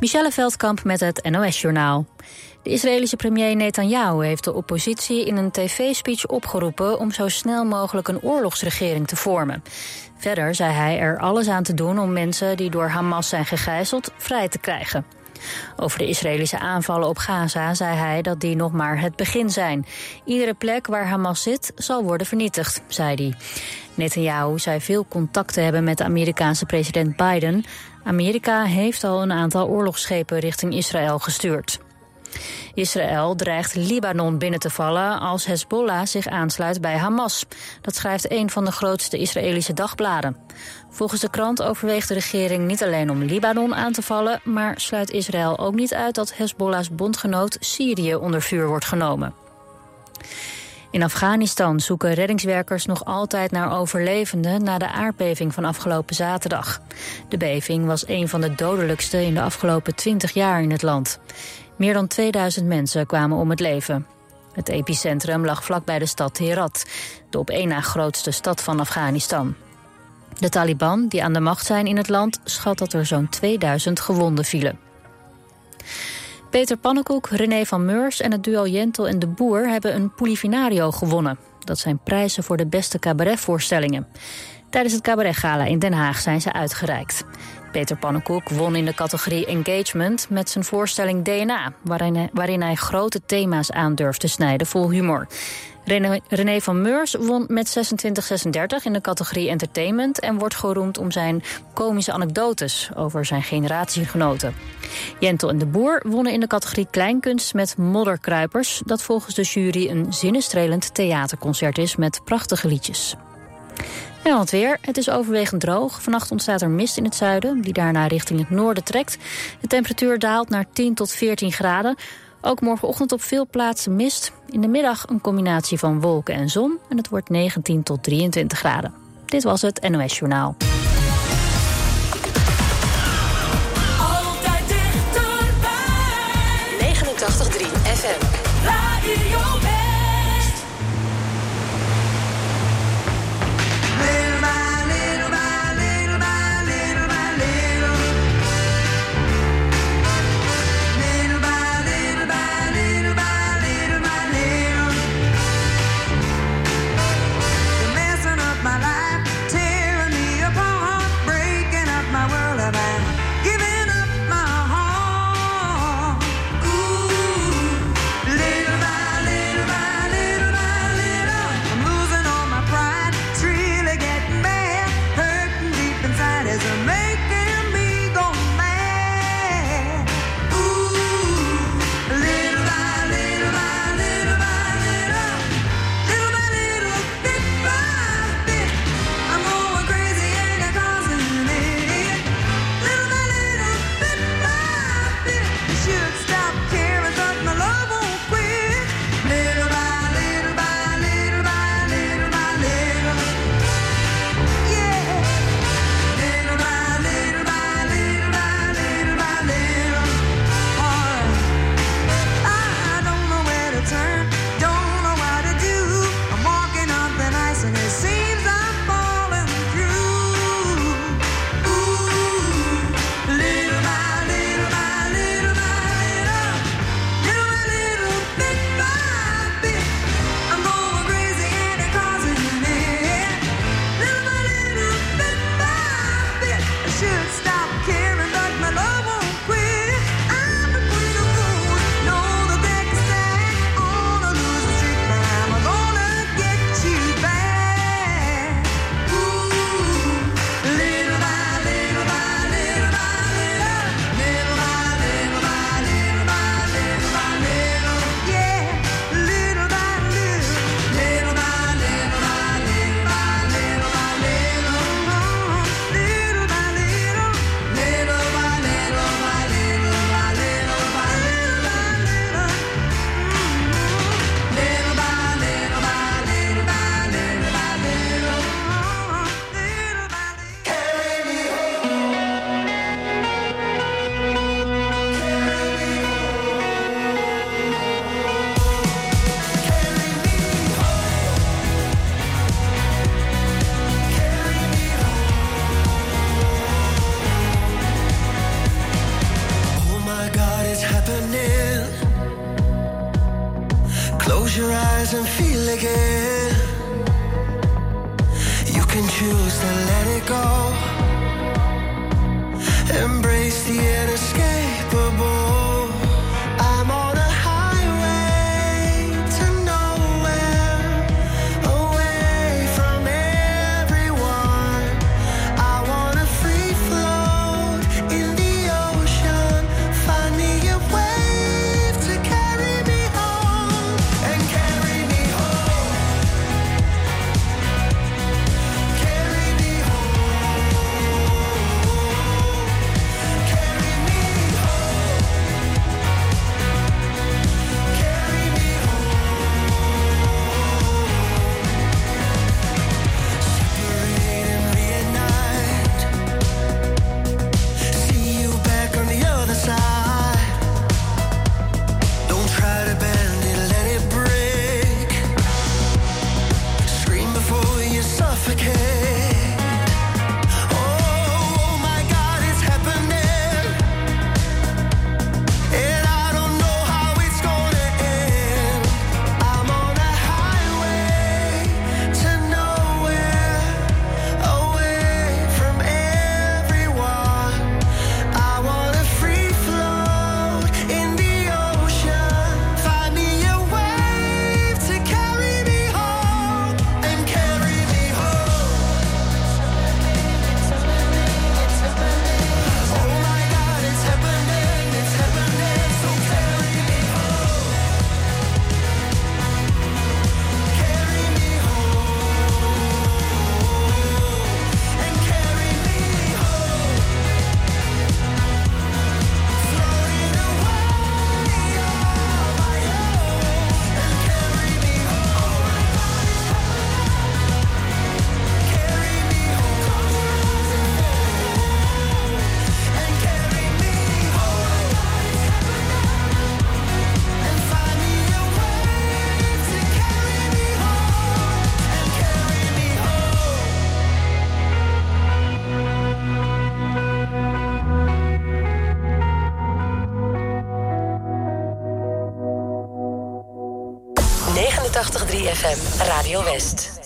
Michelle Veldkamp met het NOS-journaal. De Israëlische premier Netanyahu heeft de oppositie in een tv-speech opgeroepen om zo snel mogelijk een oorlogsregering te vormen. Verder zei hij er alles aan te doen om mensen die door Hamas zijn gegijzeld vrij te krijgen. Over de Israëlische aanvallen op Gaza zei hij dat die nog maar het begin zijn. Iedere plek waar Hamas zit zal worden vernietigd, zei hij. Netanyahu zei veel contact te hebben met de Amerikaanse president Biden. Amerika heeft al een aantal oorlogsschepen richting Israël gestuurd. Israël dreigt Libanon binnen te vallen als Hezbollah zich aansluit bij Hamas. Dat schrijft een van de grootste Israëlische dagbladen. Volgens de krant overweegt de regering niet alleen om Libanon aan te vallen... maar sluit Israël ook niet uit dat Hezbollahs bondgenoot Syrië onder vuur wordt genomen. In Afghanistan zoeken reddingswerkers nog altijd naar overlevenden na de aardbeving van afgelopen zaterdag. De beving was een van de dodelijkste in de afgelopen 20 jaar in het land. Meer dan 2000 mensen kwamen om het leven. Het epicentrum lag vlakbij de stad Herat, de op één na grootste stad van Afghanistan. De Taliban, die aan de macht zijn in het land, schat dat er zo'n 2000 gewonden vielen. Peter Pannenkoek, René van Meurs en het duo Jentel en de Boer hebben een Polifinario gewonnen. Dat zijn prijzen voor de beste cabaretvoorstellingen. Tijdens het cabaretgala in Den Haag zijn ze uitgereikt. Peter Pannenkoek won in de categorie Engagement met zijn voorstelling DNA... waarin hij, waarin hij grote thema's aandurft te snijden vol humor. René, van Meurs won met 2636 in de categorie Entertainment... en wordt geroemd om zijn komische anekdotes over zijn generatiegenoten. Jentel en de Boer wonnen in de categorie Kleinkunst met Modderkruipers... dat volgens de jury een zinnenstrelend theaterconcert is met prachtige liedjes. En dan het weer. Het is overwegend droog. Vannacht ontstaat er mist in het zuiden, die daarna richting het noorden trekt. De temperatuur daalt naar 10 tot 14 graden. Ook morgenochtend op veel plaatsen mist. In de middag een combinatie van wolken en zon. En het wordt 19 tot 23 graden. Dit was het NOS Journaal. FM, Radio West.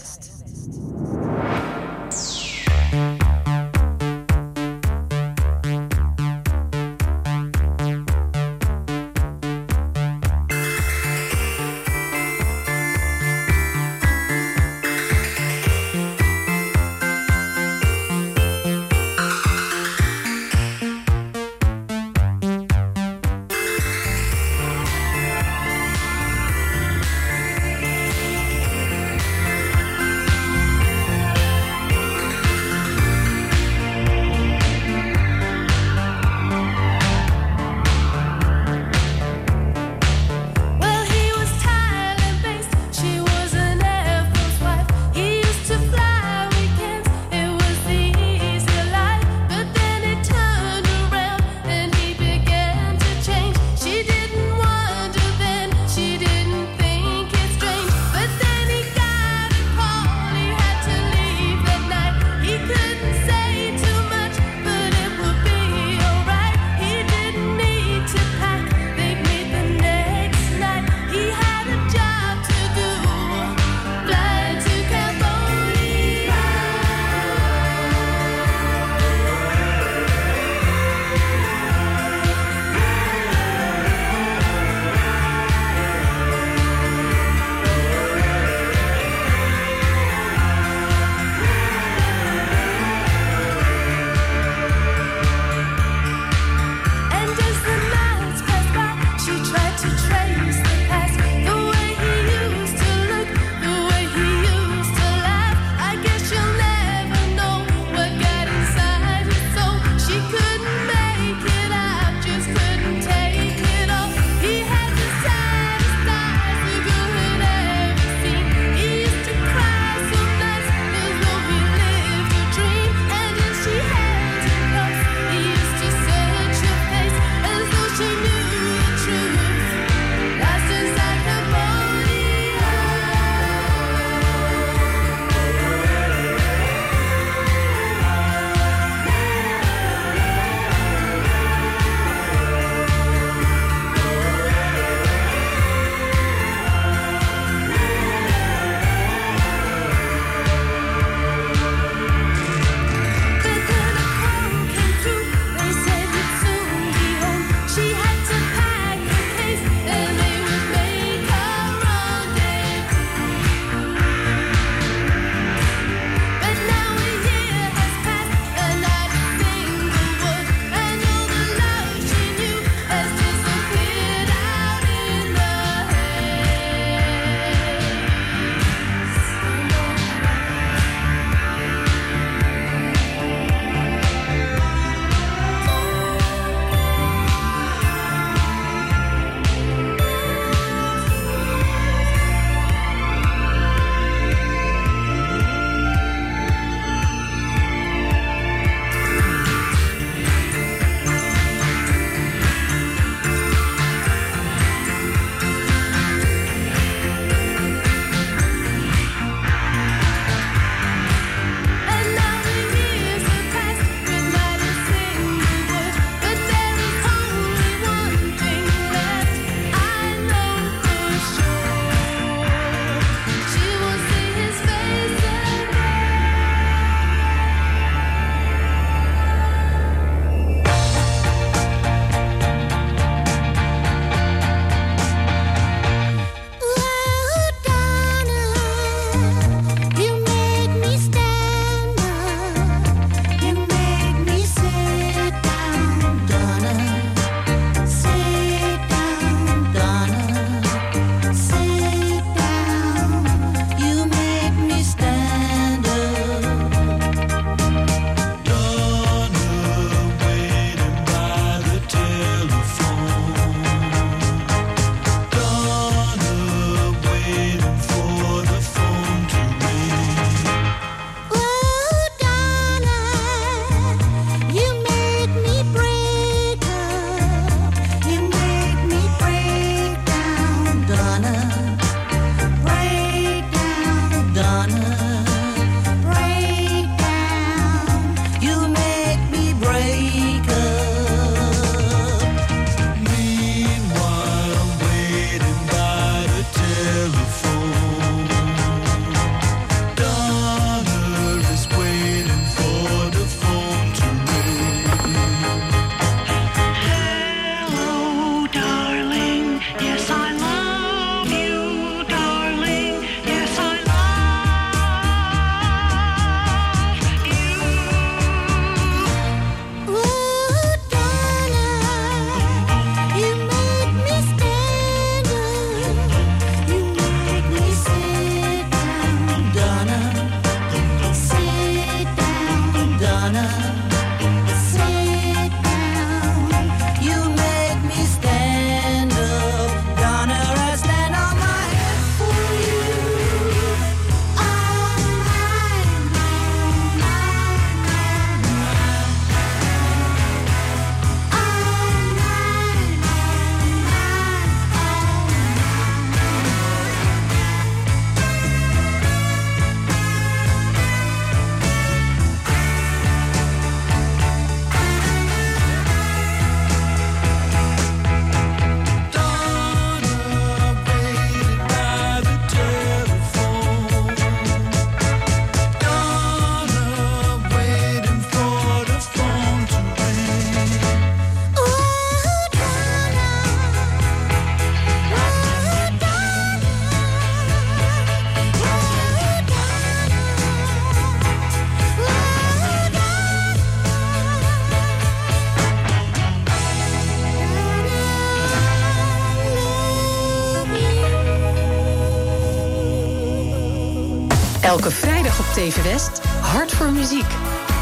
Elke vrijdag op TV West, Hart voor muziek.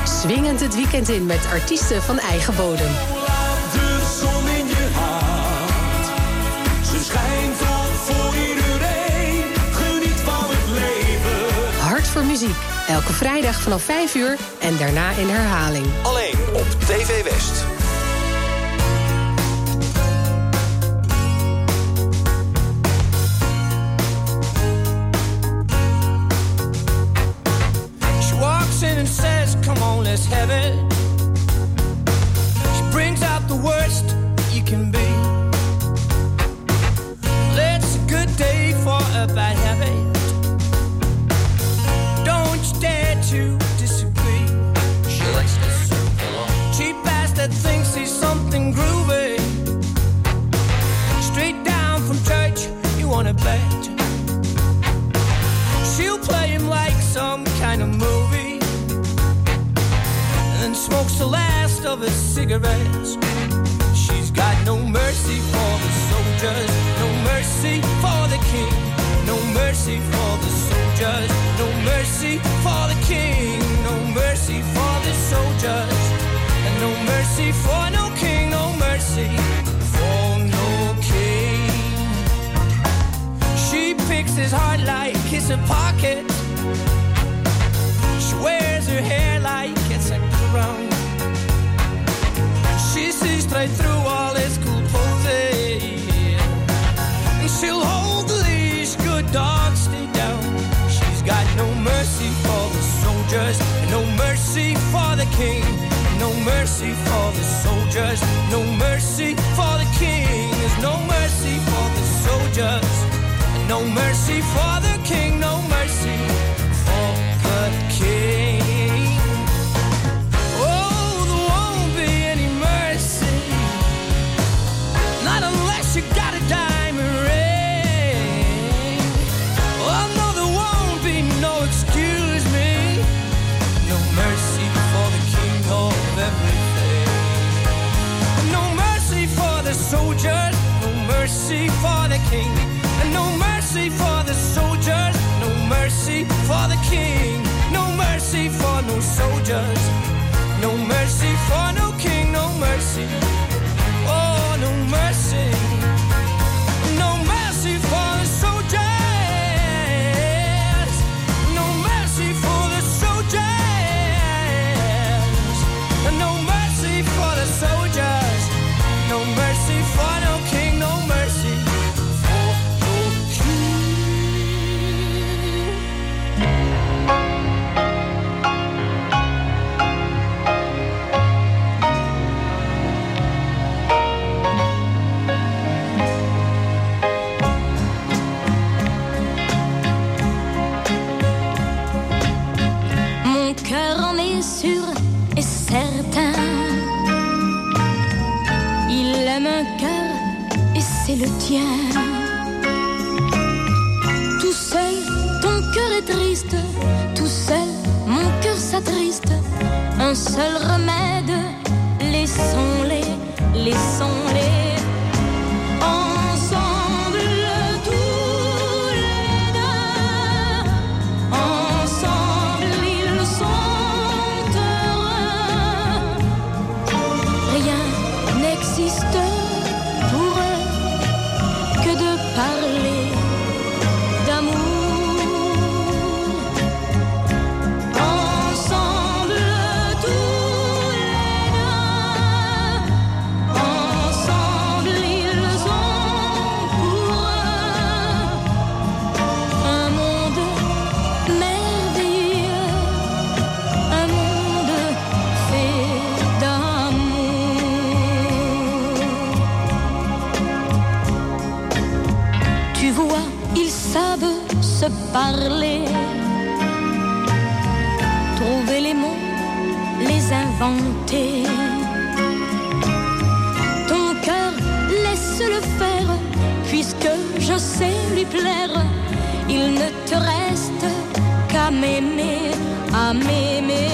Swingend het weekend in met artiesten van eigen bodem. Hart voor muziek. Elke vrijdag vanaf 5 uur en daarna in herhaling. Alleen op TV West. The last of his cigarettes. She's got no mercy for the soldiers, no mercy for the king, no mercy for the soldiers, no mercy for the king, no mercy for the soldiers, and no mercy for no king, no mercy for no king. She picks his heart like it's a pocket. Straight through all his cool poses. And she'll hold the leash, good dog, stay down. She's got no mercy for the soldiers, no mercy for the king. No mercy for the soldiers, no mercy for the king. There's no mercy for the soldiers. No mercy for the king, no mercy for the king. And no mercy for the soldiers, no mercy for the king. Parler, trouver les mots, les inventer. Ton cœur, laisse-le faire, puisque je sais lui plaire. Il ne te reste qu'à m'aimer, à m'aimer.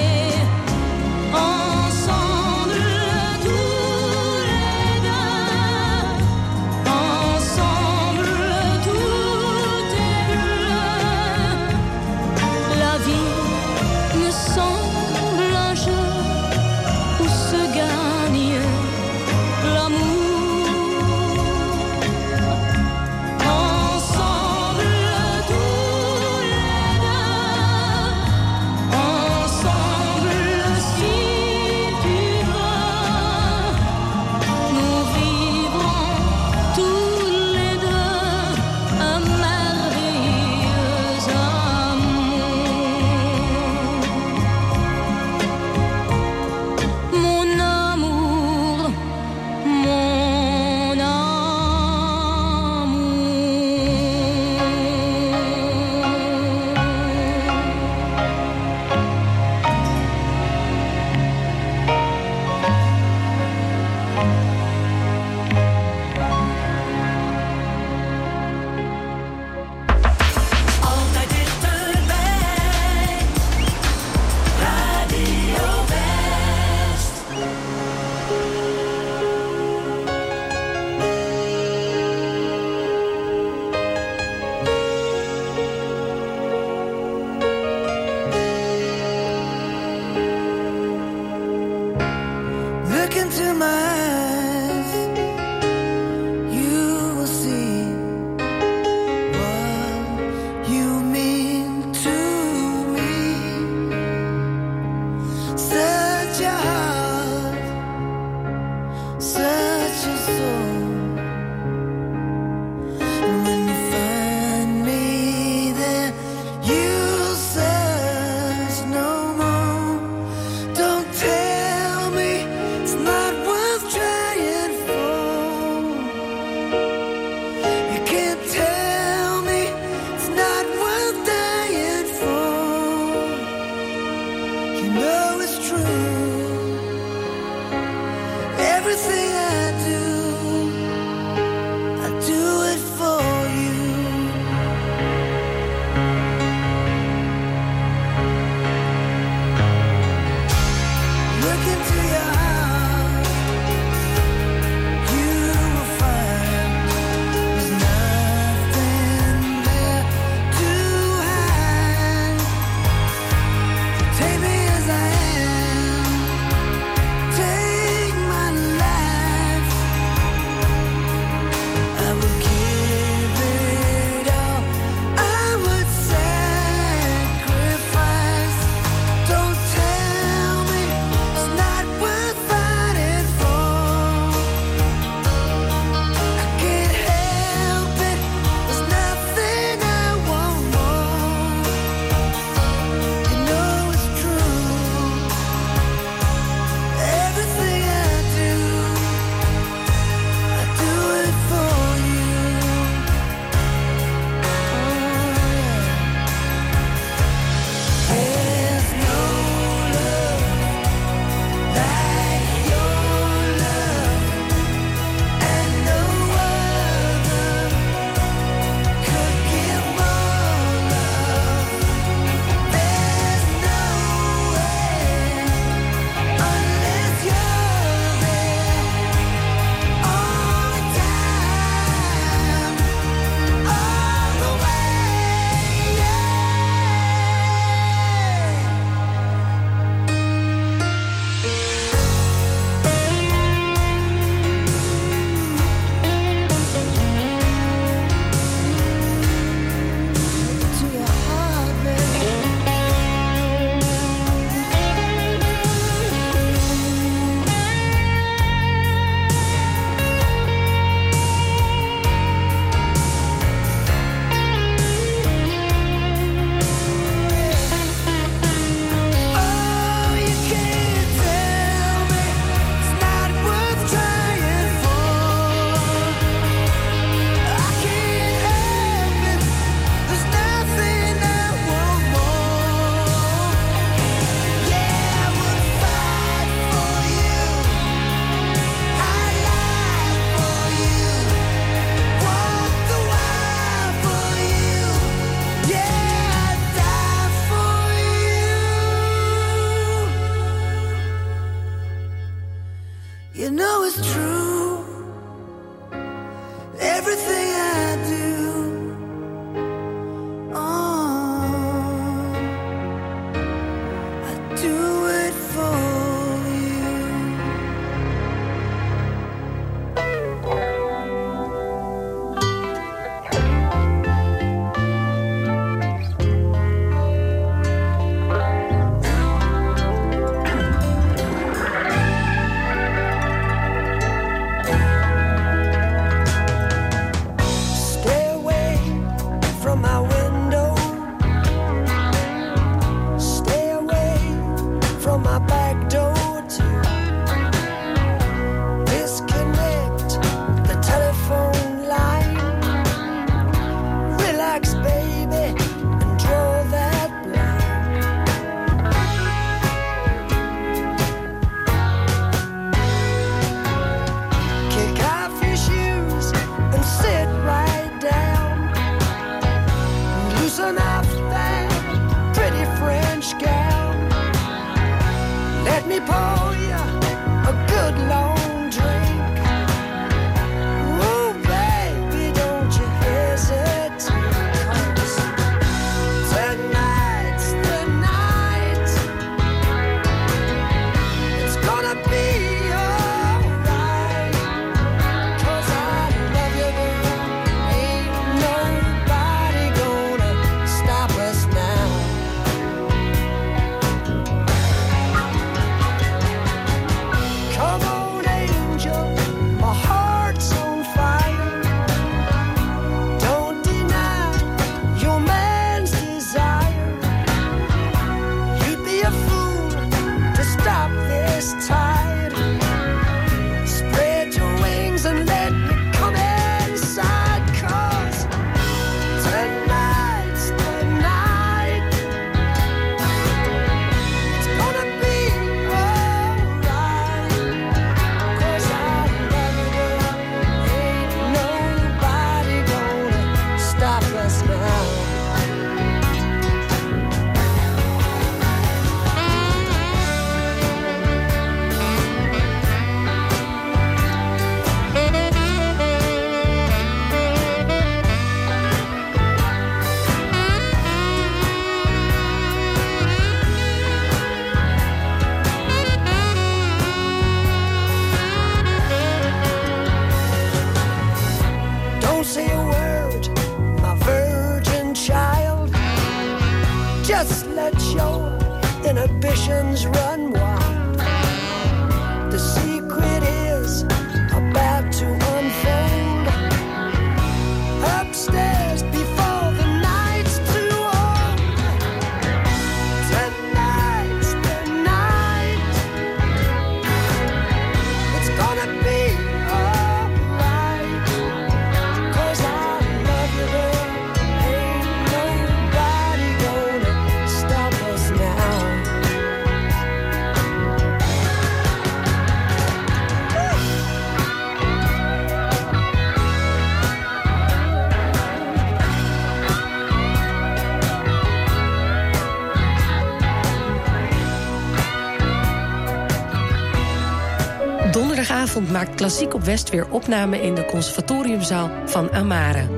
maakt Klassiek op West weer opname in de conservatoriumzaal van Amare.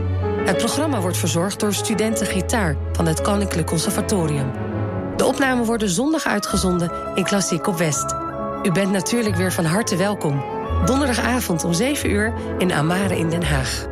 Het programma wordt verzorgd door studenten gitaar van het Koninklijk Conservatorium. De opnamen worden zondag uitgezonden in Klassiek op West. U bent natuurlijk weer van harte welkom. Donderdagavond om 7 uur in Amare in Den Haag.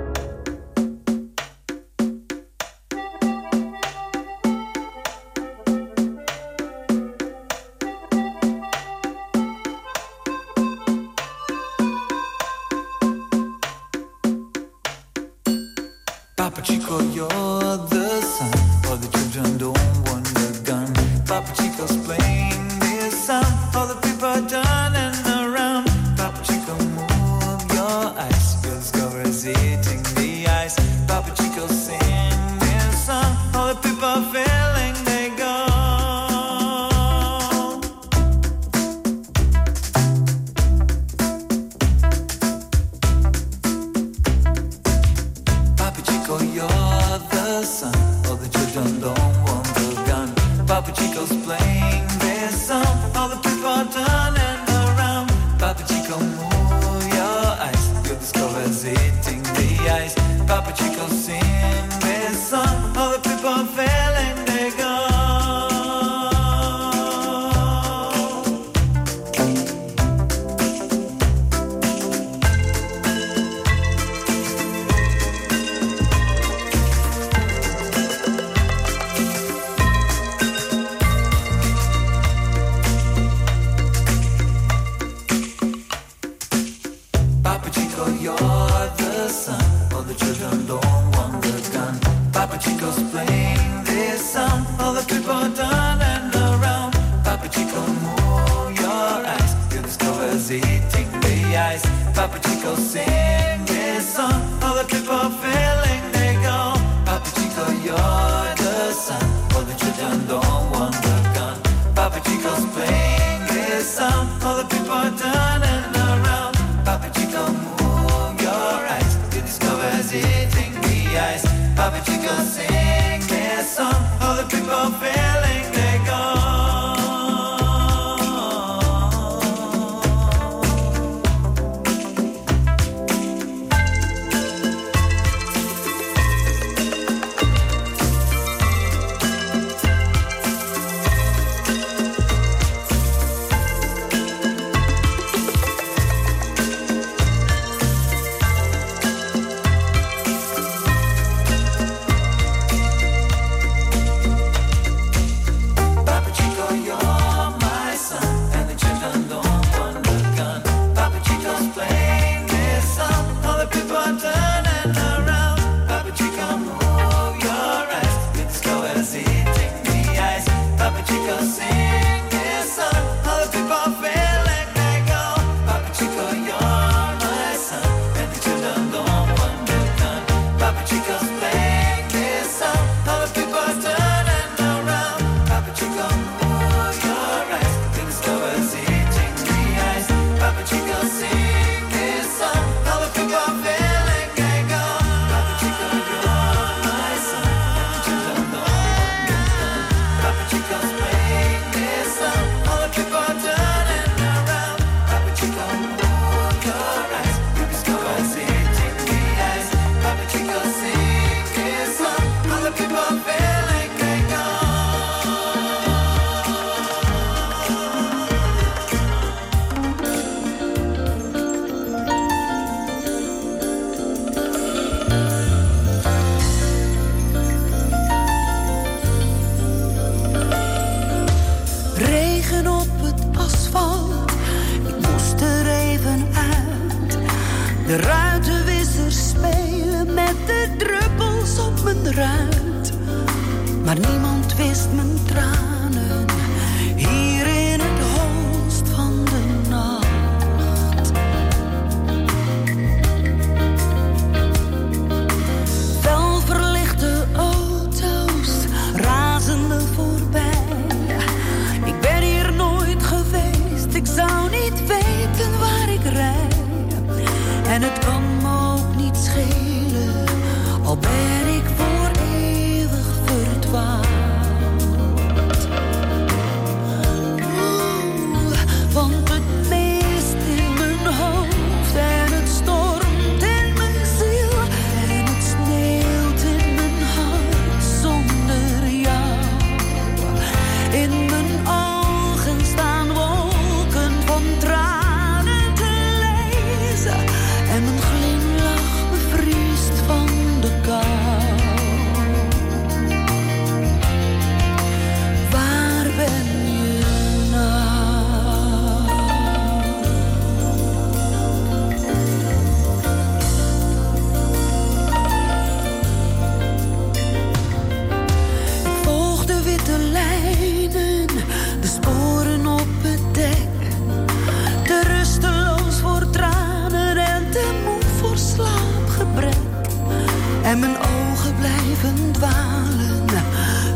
En mijn ogen blijven dwalen.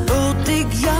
Tot ik jou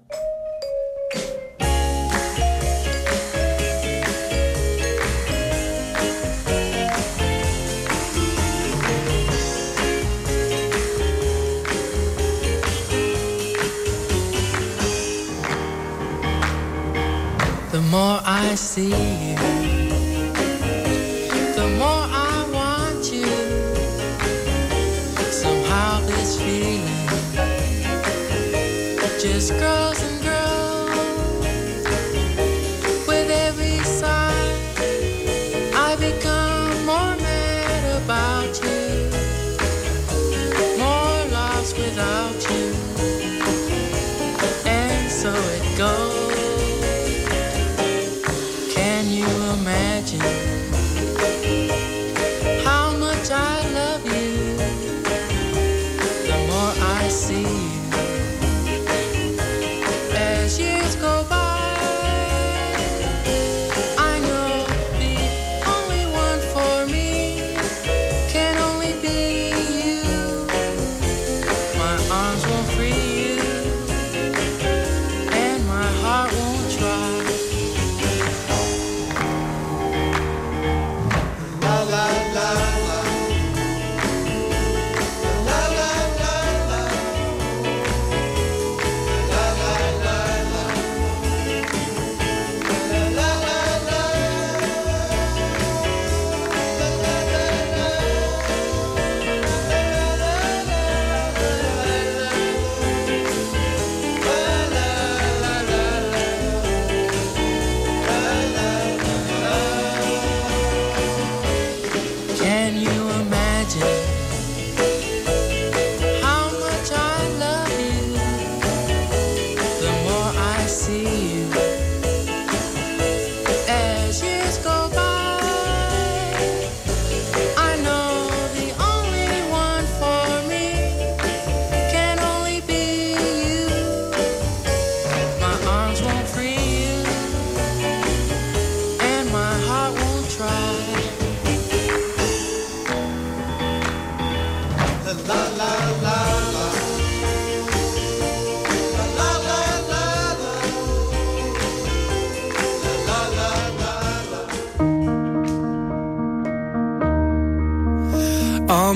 I see you, the more I want you. Somehow this feeling just grows and grows.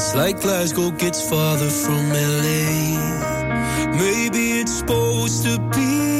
it's like Glasgow gets farther from LA. Maybe it's supposed to be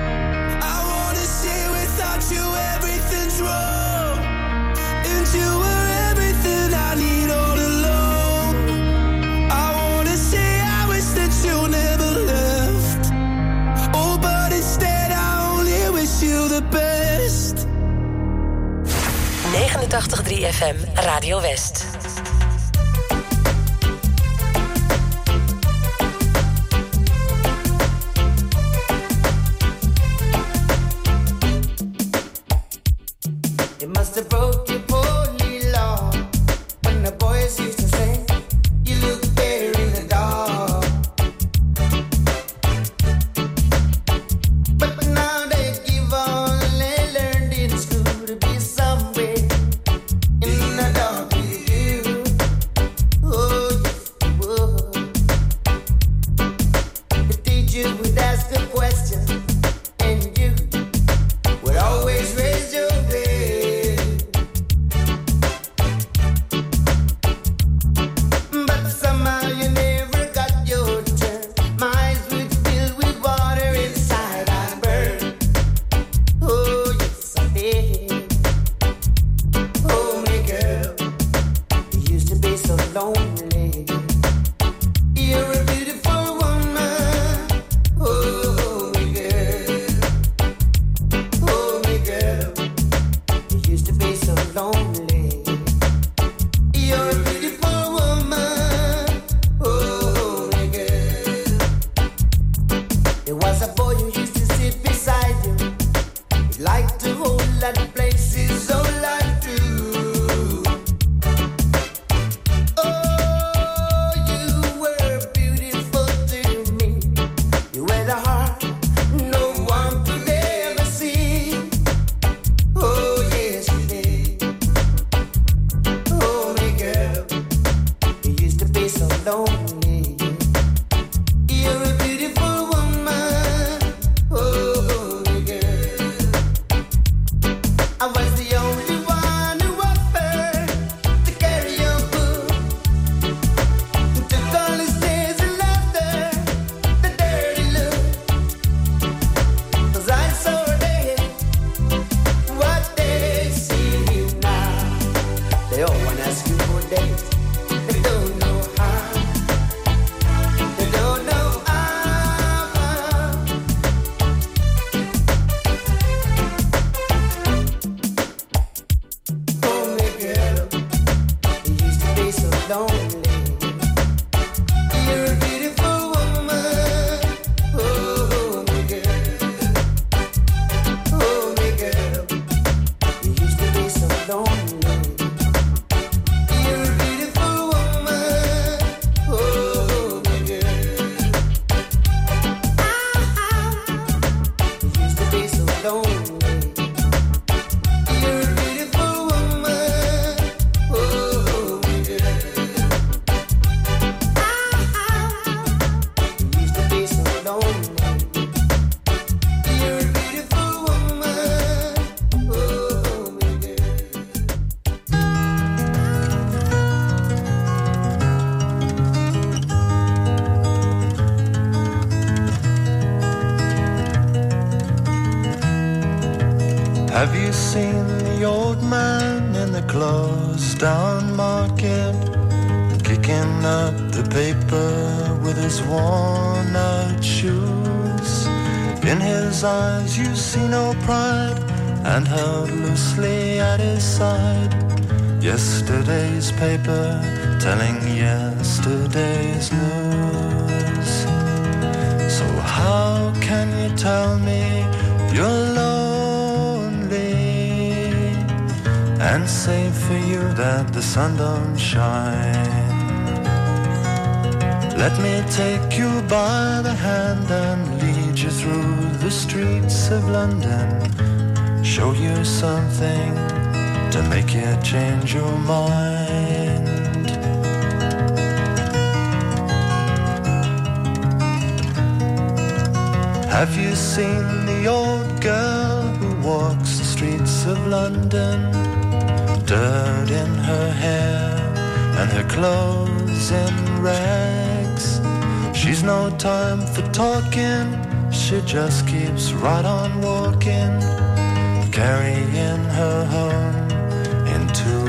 83 FM Radio West. paper telling yesterday's news. So, how can you tell me you're lonely and say for you that the sun don't shine? Let me take you by the hand and lead you through the streets of London. Show you something to make you change your mind. Have you seen the old girl who walks the streets of London? Dirt in her hair and her clothes in rags. She's no time for talking, she just keeps right on walking, carrying her home in two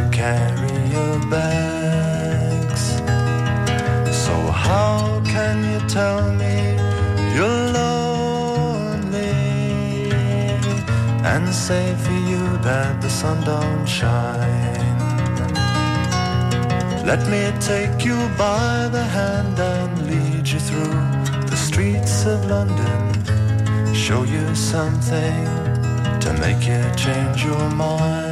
carrier bags. So, how can you tell me you're lonely and say for you that the sun don't shine? Let me take you by the hand and lead you through the streets of London. Show you something to make you change your mind.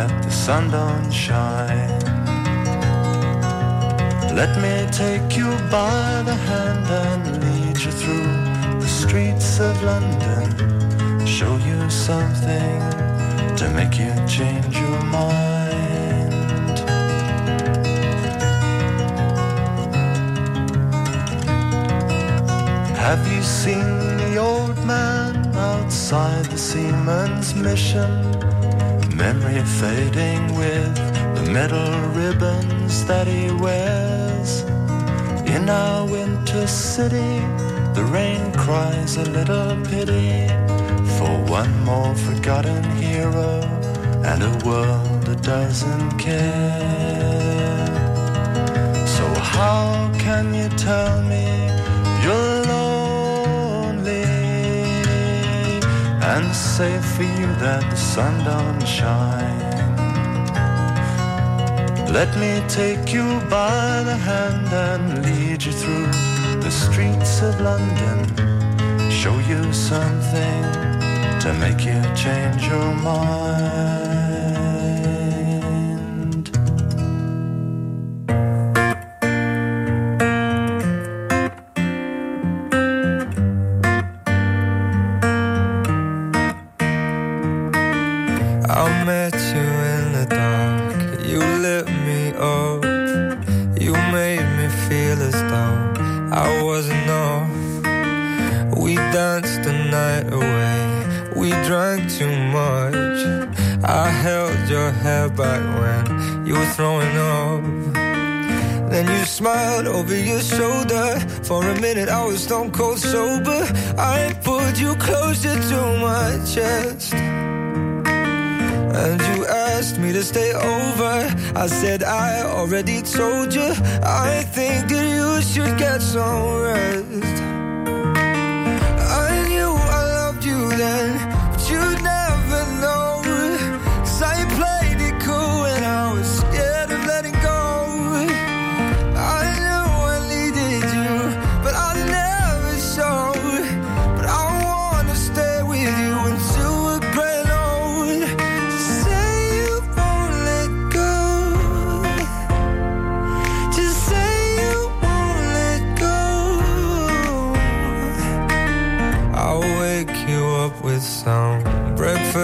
that the sun don't shine. Let me take you by the hand and lead you through the streets of London. Show you something to make you change your mind. Have you seen the old man outside the seaman's mission? Memory fading with the metal ribbons that he wears. In our winter city, the rain cries a little pity for one more forgotten hero and a world that doesn't care. So, how can you tell me you're and say for you that the sun don't shine? Let me take you by the hand and lead you through the streets of London. Show you something to make you change your mind. I wasn't off. We danced the night away. We drank too much. I held your hair back when you were throwing up. Then you smiled over your shoulder. For a minute, I was stone cold sober. I pulled you closer to my chest. And you asked me to stay over. I said, I already told you. I think that you should get some rest. I knew I loved you then,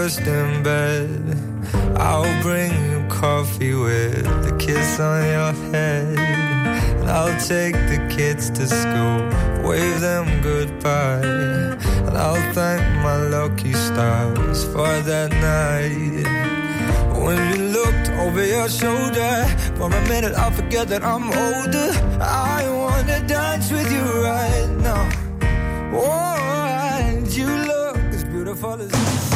breakfast in bed. I'll bring you coffee with a kiss on your head. And I'll take the kids to school, wave them goodbye. And I'll thank my lucky stars for that night. When you looked over your shoulder, for a minute I forget that I'm older. I wanna dance with you right now. Oh, and you look as beautiful as.